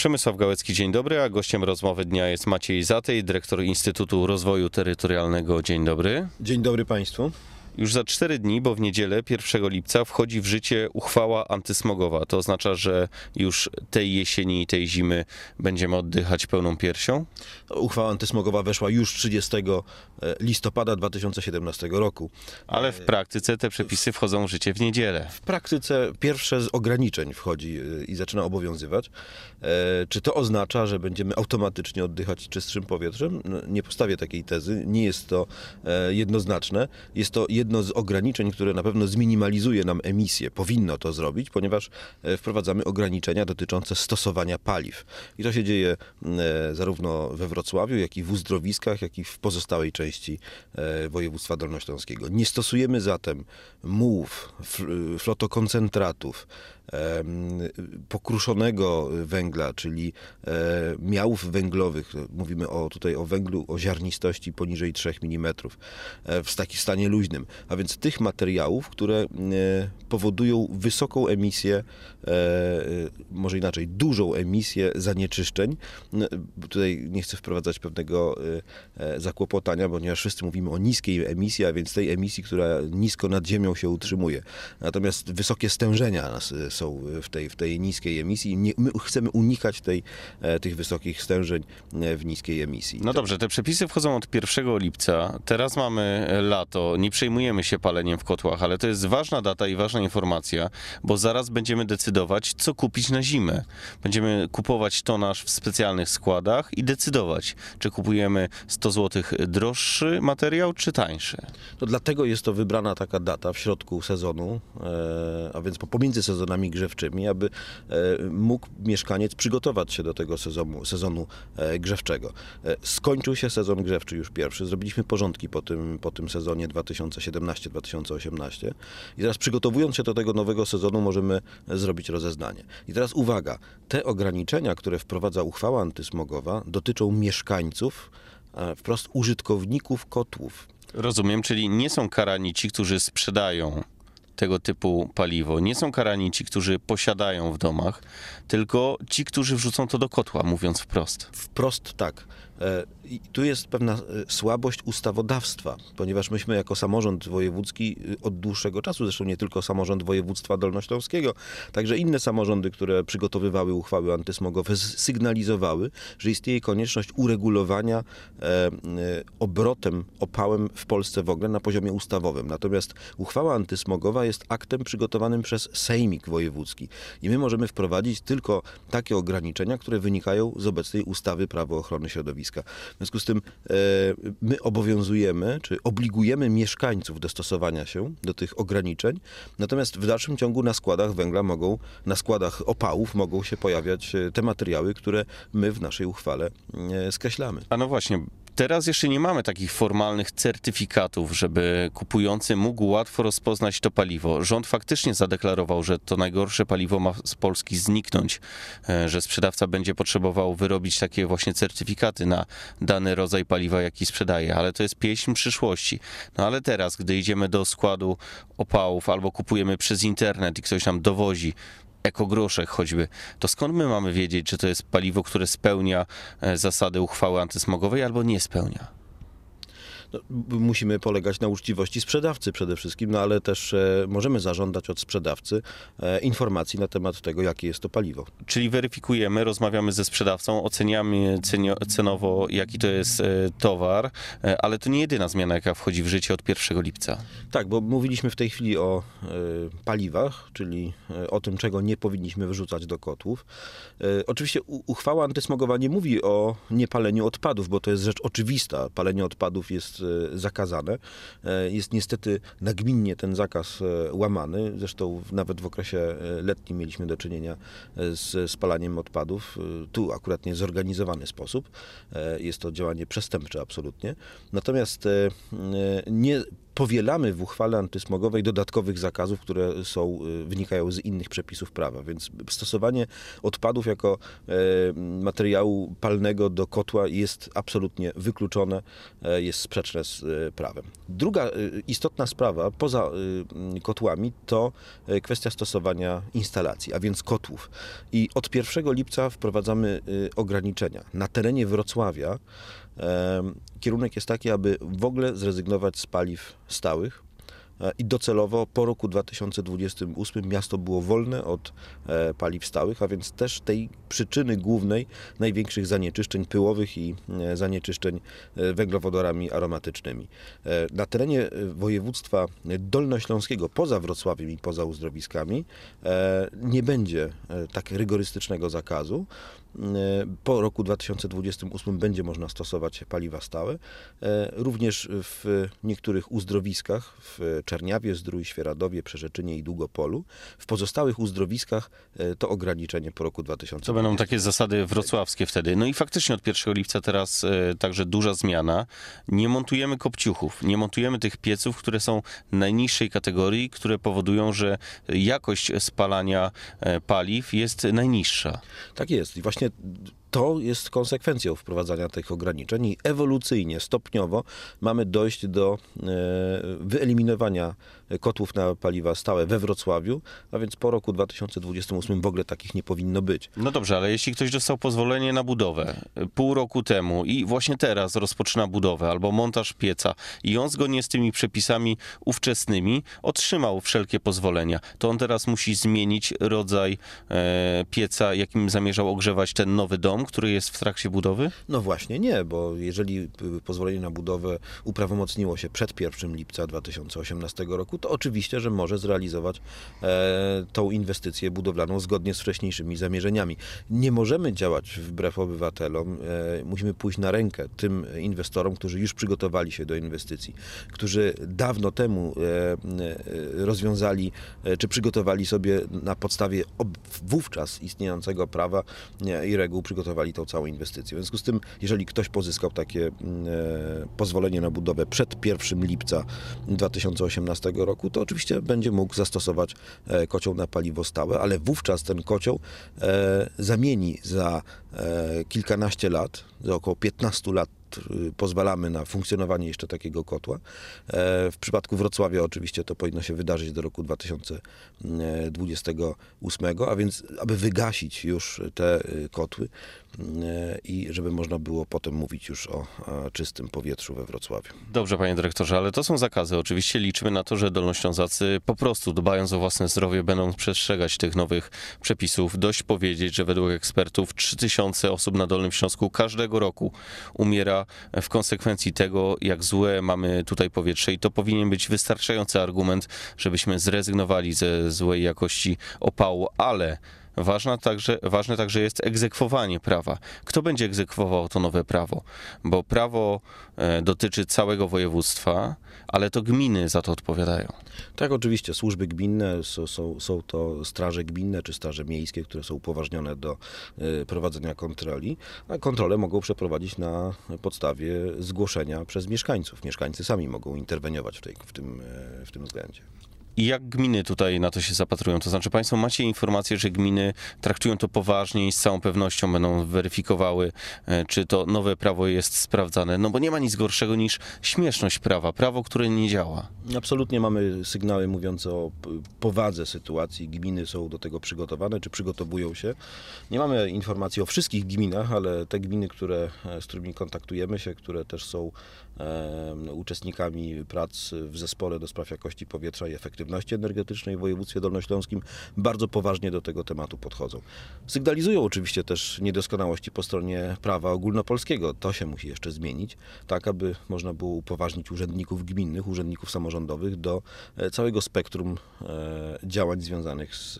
Przemysław Gałecki, dzień dobry, a gościem rozmowy dnia jest Maciej Zatej, dyrektor Instytutu Rozwoju Terytorialnego. Dzień dobry. Dzień dobry Państwu. Już za cztery dni, bo w niedzielę 1 lipca wchodzi w życie uchwała antysmogowa. To oznacza, że już tej jesieni i tej zimy będziemy oddychać pełną piersią? Uchwała antysmogowa weszła już 30 listopada 2017 roku. Ale w praktyce te przepisy wchodzą w życie w niedzielę. W praktyce pierwsze z ograniczeń wchodzi y, i zaczyna obowiązywać. E, Czy to oznacza, że będziemy automatycznie oddychać czystszym powietrzem? No, Nie postawię takiej tezy. Nie jest to e, jednoznaczne. Jest to jedno z ograniczeń, które na pewno zminimalizuje nam emisję. Powinno to zrobić, ponieważ e, wprowadzamy ograniczenia dotyczące stosowania paliw. I to się dzieje e, zarówno we Wrocławiu, jak i w uzdrowiskach, jak i w pozostałej części e, województwa dolnośląskiego. Nie stosujemy zatem mułów, fl- flotokoncentratów, pokruszonego węgla, czyli e, miałów węglowych. Mówimy o, tutaj o węglu o ziarnistości poniżej 3 mm e, w takim stanie luźnym. A więc tych materiałów, które e, powodują wysoką emisję, może inaczej, dużą emisję zanieczyszczeń. No, Tutaj nie chcę wprowadzać pewnego zakłopotania, ponieważ wszyscy mówimy o niskiej emisji, a więc tej emisji, która nisko nad ziemią się utrzymuje. Natomiast wysokie stężenia nas, są w tej, w tej niskiej emisji. Nie, my chcemy unikać tej, e, tych wysokich stężeń e, w niskiej emisji. No dobrze, te przepisy wchodzą od 1 lipca. Teraz mamy lato, nie przejmujemy się paleniem w kotłach, ale to jest ważna data i ważna informacja, bo zaraz będziemy decydować, co kupić na zimę. Będziemy kupować tonaż w specjalnych składach i decydować, czy kupujemy 100 zł droższy materiał, czy tańszy. To dlatego jest to wybrana taka data w środku sezonu, e, a więc po- pomiędzy sezonami grzewczymi, aby e, mógł mieszkaniec przygotować się do tego sezonu, sezonu grzewczego. E, Skończył się sezon grzewczy już pierwszy, zrobiliśmy porządki po tym, po tym sezonie 2017-2018 i teraz przygotowując się do tego nowego sezonu możemy e, zrobić rozeznanie. I teraz uwaga, te ograniczenia, które wprowadza uchwała antysmogowa dotyczą mieszkańców, wprost użytkowników kotłów. Rozumiem, czyli nie są karani ci, którzy sprzedają tego typu paliwo. Nie są karani ci, którzy posiadają w domach, tylko ci, którzy wrzucą to do kotła, mówiąc wprost. Wprost tak. E, I tu jest pewna e, słabość ustawodawstwa, ponieważ myśmy jako samorząd wojewódzki e, od dłuższego czasu, zresztą nie tylko samorząd województwa dolnośląskiego, także inne samorządy, które przygotowywały uchwały antysmogowe, sygnalizowały, że istnieje konieczność uregulowania obrotem opałem w Polsce w ogóle na poziomie ustawowym. Natomiast uchwała antysmogowa jest aktem przygotowanym przez Sejmik Wojewódzki i my możemy wprowadzić tylko takie ograniczenia, które wynikają z obecnej ustawy Prawo ochrony środowiska. W związku z tym e, my obowiązujemy, czy obligujemy mieszkańców do stosowania się do tych ograniczeń, natomiast w dalszym ciągu na składach węgla mogą, na składach opałów mogą się pojawiać e, te materiały, które my w naszej uchwale e, skreślamy. A no właśnie, teraz jeszcze nie mamy takich formalnych certyfikatów, żeby kupujący mógł łatwo rozpoznać to paliwo. Rząd faktycznie zadeklarował, że to najgorsze paliwo ma z Polski zniknąć, e, że sprzedawca będzie potrzebował wyrobić takie właśnie certyfikaty na dany rodzaj paliwa, jaki sprzedaje, ale to jest pieśń przyszłości. No ale teraz, gdy idziemy do składu opałów albo kupujemy przez internet i ktoś nam dowozi ekogroszek choćby, to skąd my mamy wiedzieć, czy to jest paliwo, które spełnia e, zasady uchwały antysmogowej albo nie spełnia? No, musimy polegać na uczciwości sprzedawcy przede wszystkim, no ale też e, możemy zażądać od sprzedawcy e, informacji na temat tego, jakie jest to paliwo. Czyli weryfikujemy, rozmawiamy ze sprzedawcą, oceniamy cenowo, jaki to jest e, towar, ale to nie jedyna zmiana, jaka wchodzi w życie od 1 lipca. Tak, bo mówiliśmy w tej chwili o paliwach, czyli o tym, czego nie powinniśmy wyrzucać do kotłów. Oczywiście uchwała antysmogowa nie mówi o niepaleniu odpadów, bo to jest rzecz oczywista. Palenie odpadów jest zakazane. E, jest niestety nagminnie ten zakaz e, łamany. Zresztą nawet w okresie e, letnim mieliśmy do czynienia z spalaniem odpadów. Tu akurat nie zorganizowany sposób. Jest to działanie przestępcze absolutnie. Natomiast nie powielamy w uchwale antysmogowej dodatkowych zakazów, które są, y, wynikają z innych przepisów prawa. Więc stosowanie odpadów jako e, materiału palnego do kotła jest absolutnie wykluczone, e, jest sprzeczne z e, prawem. Druga istotna sprawa poza kotłami to kwestia stosowania instalacji, a więc kotłów. I od 1 lipca wprowadzamy ograniczenia. Na terenie Wrocławia Kierunek jest taki, aby w ogóle zrezygnować z paliw stałych e, i docelowo po roku 2028 miasto było wolne od e, paliw stałych, a więc też tej przyczyny głównej największych zanieczyszczeń pyłowych i e, zanieczyszczeń węglowodorami aromatycznymi. Na terenie województwa dolnośląskiego, poza Wrocławiem i poza uzdrowiskami, nie będzie tak rygorystycznego zakazu. E, Po roku 2028 będzie można stosować paliwa stałe. E, Również w niektórych uzdrowiskach w Czerniawie, Zdrój, Świeradowie, Przerzeczynie i Długopolu. W pozostałych uzdrowiskach e, to ograniczenie po roku 2020. To będą takie zasady wrocławskie wtedy. No i faktycznie od 1 lipca teraz także duża zmiana. Nie montujemy kopciuchów, nie montujemy tych pieców, które są najniższej kategorii, które powodują, że jakość spalania paliw jest najniższa. Tak jest. I właśnie właśnie to jest konsekwencją wprowadzania tych ograniczeń i ewolucyjnie, stopniowo mamy dojść do e, wyeliminowania kotłów na paliwa stałe we Wrocławiu, a więc po roku 2028 w ogóle takich nie powinno być. No dobrze, ale jeśli ktoś dostał pozwolenie na budowę e, pół roku temu i właśnie teraz rozpoczyna budowę albo montaż pieca i on zgodnie z tymi przepisami ówczesnymi otrzymał wszelkie pozwolenia, to on teraz musi zmienić rodzaj e, pieca, jakim zamierzał ogrzewać ten nowy dom, który jest w trakcie budowy? No właśnie nie, bo jeżeli y, pozwolenie na budowę uprawomocniło się przed 1 lipca 2018 roku, to oczywiście, że może zrealizować e, tą inwestycję budowlaną zgodnie z wcześniejszymi zamierzeniami. Nie możemy działać wbrew obywatelom, e, musimy pójść na rękę tym inwestorom, którzy już przygotowali się do inwestycji, którzy dawno temu e, e, rozwiązali, e, czy przygotowali sobie na podstawie wówczas istniejącego prawa i reguł przygotowali tą całą inwestycję. W związku z tym, jeżeli ktoś pozyskał takie mm, e, pozwolenie na budowę przed 1 lipca 2018 roku, to oczywiście będzie mógł zastosować e, kocioł na paliwo stałe, ale wówczas ten kocioł e, zamieni za kilkanaście lat, za około 15 lat pozwalamy na funkcjonowanie jeszcze takiego kotła. E, W przypadku Wrocławia oczywiście to powinno się wydarzyć do roku 2028, a więc aby wygasić już te y, kotły e, i żeby można było potem mówić już o czystym powietrzu we Wrocławiu. Dobrze, panie dyrektorze, ale to są zakazy. Oczywiście liczymy na to, że dolnoślązacy po prostu dbając o własne zdrowie będą przestrzegać tych nowych przepisów. Dość powiedzieć, że według ekspertów 3000 osób na Dolnym Śląsku każdego roku umiera w konsekwencji tego, jak złe mamy tutaj powietrze. I to powinien być wystarczający argument, żebyśmy zrezygnowali ze złej jakości opału, ale Ważna także, ważne także jest egzekwowanie prawa. Kto będzie egzekwował to nowe prawo? Bo prawo e, dotyczy całego województwa, ale to gminy za to odpowiadają. Tak, oczywiście, służby gminne, są, są, są to straże gminne czy straże miejskie, które są upoważnione do e, prowadzenia kontroli, a kontrole mogą przeprowadzić na podstawie zgłoszenia przez mieszkańców. Mieszkańcy sami mogą interweniować w, tej, w, tym, e, w tym względzie. I jak gminy tutaj na to się zapatrują? To znaczy, Państwo macie informację, że gminy traktują to poważnie i z całą pewnością będą weryfikowały, e, czy to nowe prawo jest sprawdzane. No bo nie ma nic gorszego niż śmieszność prawa, prawo, które nie działa. Absolutnie mamy sygnały mówiące o powadze sytuacji. Gminy są do tego przygotowane, czy przygotowują się. Nie mamy informacji o wszystkich gminach, ale te gminy, które, e, z którymi kontaktujemy się, które też są e, uczestnikami prac w zespole do spraw jakości powietrza i efektywności energetycznej w województwie dolnośląskim, bardzo poważnie do tego tematu podchodzą. Sygnalizują oczywiście też niedoskonałości po stronie prawa ogólnopolskiego. To się musi jeszcze zmienić, tak aby można było upoważnić urzędników gminnych, urzędników samorządowych do e, całego spektrum e, działań związanych z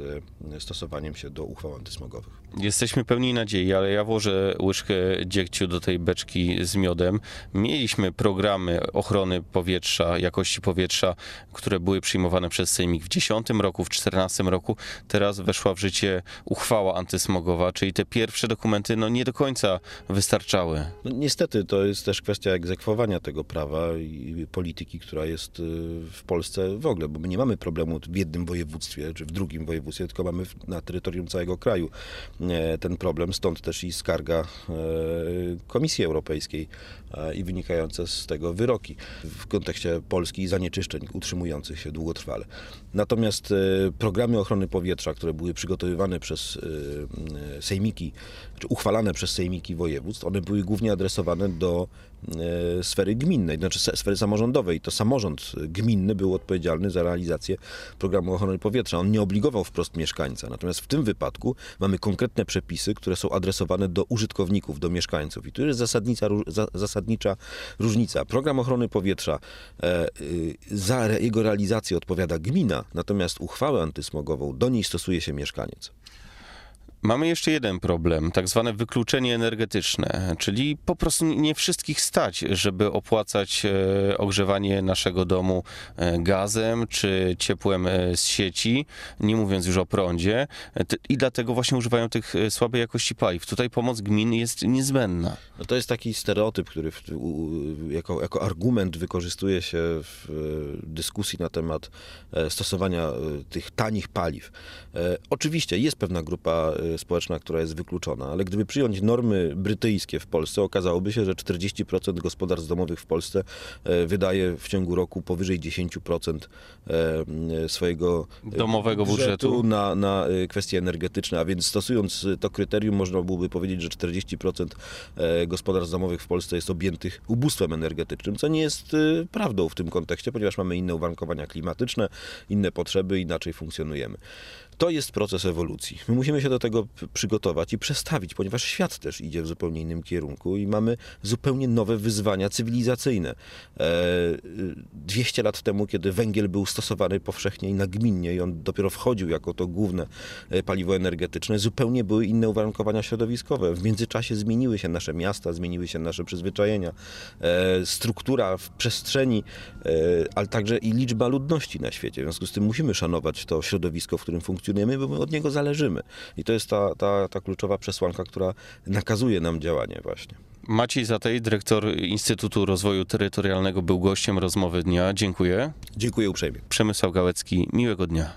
e, stosowaniem się do uchwał antysmogowych. Jesteśmy pełni nadziei, ale ja włożę łyżkę dziegciu do tej beczki z miodem. Mieliśmy programy ochrony powietrza, jakości powietrza, które były przyjmowane przez Sejmik w 10 roku, w 14 roku. Teraz weszła w życie uchwała antysmogowa, czyli te pierwsze dokumenty no, nie do końca wystarczały. No, niestety to jest też kwestia egzekwowania tego prawa i polityki, która jest y, w Polsce w ogóle, bo my nie mamy problemu w jednym województwie czy w drugim województwie, tylko mamy na terytorium całego kraju ten problem, stąd też i skarga e, Komisji Europejskiej e, i wynikające z tego wyroki w kontekście Polski i zanieczyszczeń utrzymujących się długotrwale. Natomiast e, programy ochrony powietrza, które były przygotowywane przez e, e, sejmiki, czy uchwalane przez sejmiki województw, one były głównie adresowane do e, sfery gminnej, znaczy se- sfery samorządowej. To samorząd gminny był odpowiedzialny za realizację programu ochrony powietrza. On nie obligował wprost mieszkańca. Natomiast w tym wypadku mamy konkretne przepisy, które są adresowane do użytkowników, do mieszkańców. I tu jest zasadnicza, zasadnicza różnica. Program ochrony powietrza, e, y, za jego realizację odpowiada gmina, natomiast uchwałę antysmogową do niej stosuje się mieszkaniec. Mamy jeszcze jeden problem, tak zwane wykluczenie energetyczne, czyli po prostu nie wszystkich stać, żeby opłacać e, ogrzewanie naszego domu e, gazem czy ciepłem e, z sieci, nie mówiąc już o prądzie, i dlatego właśnie używają tych słabej jakości paliw. Tutaj pomoc gmin jest niezbędna. No to jest taki stereotyp, który jako, jako argument wykorzystuje się w dyskusji na temat stosowania tych tanich paliw. Oczywiście jest pewna grupa społeczna, która jest wykluczona, ale gdyby przyjąć normy brytyjskie w Polsce, okazałoby się, że 40% gospodarstw domowych w Polsce e, wydaje w ciągu roku powyżej 10% e, swojego e, Domowego budżetu. na, na kwestie energetyczne, a więc stosując to kryterium można byłoby powiedzieć, że 40% e, gospodarstw domowych w Polsce jest objętych ubóstwem energetycznym, co nie jest prawdą w tym kontekście, ponieważ mamy inne uwarunkowania klimatyczne, inne potrzeby, inaczej funkcjonujemy. To jest proces ewolucji. My musimy się do tego przygotować i przestawić, ponieważ świat też idzie w zupełnie innym kierunku i mamy zupełnie nowe wyzwania cywilizacyjne. E, y, 200 lat temu, kiedy węgiel był stosowany powszechnie i nagminnie i on dopiero wchodził jako to główne e, paliwo energetyczne, zupełnie były inne uwarunkowania środowiskowe. W międzyczasie zmieniły się nasze miasta, zmieniły się nasze przyzwyczajenia, e, struktura w przestrzeni, ale także i liczba ludności na świecie. W związku z tym musimy szanować to środowisko, w którym funkcjonujemy, bo my od niego zależymy. I to jest ta, ta, ta kluczowa przesłanka, która nakazuje nam działanie właśnie. Maciej Zatej, dyrektor Instytutu Rozwoju Terytorialnego, był gościem rozmowy dnia. Dziękuję. Dziękuję uprzejmie. Przemysław Gałecki, miłego dnia.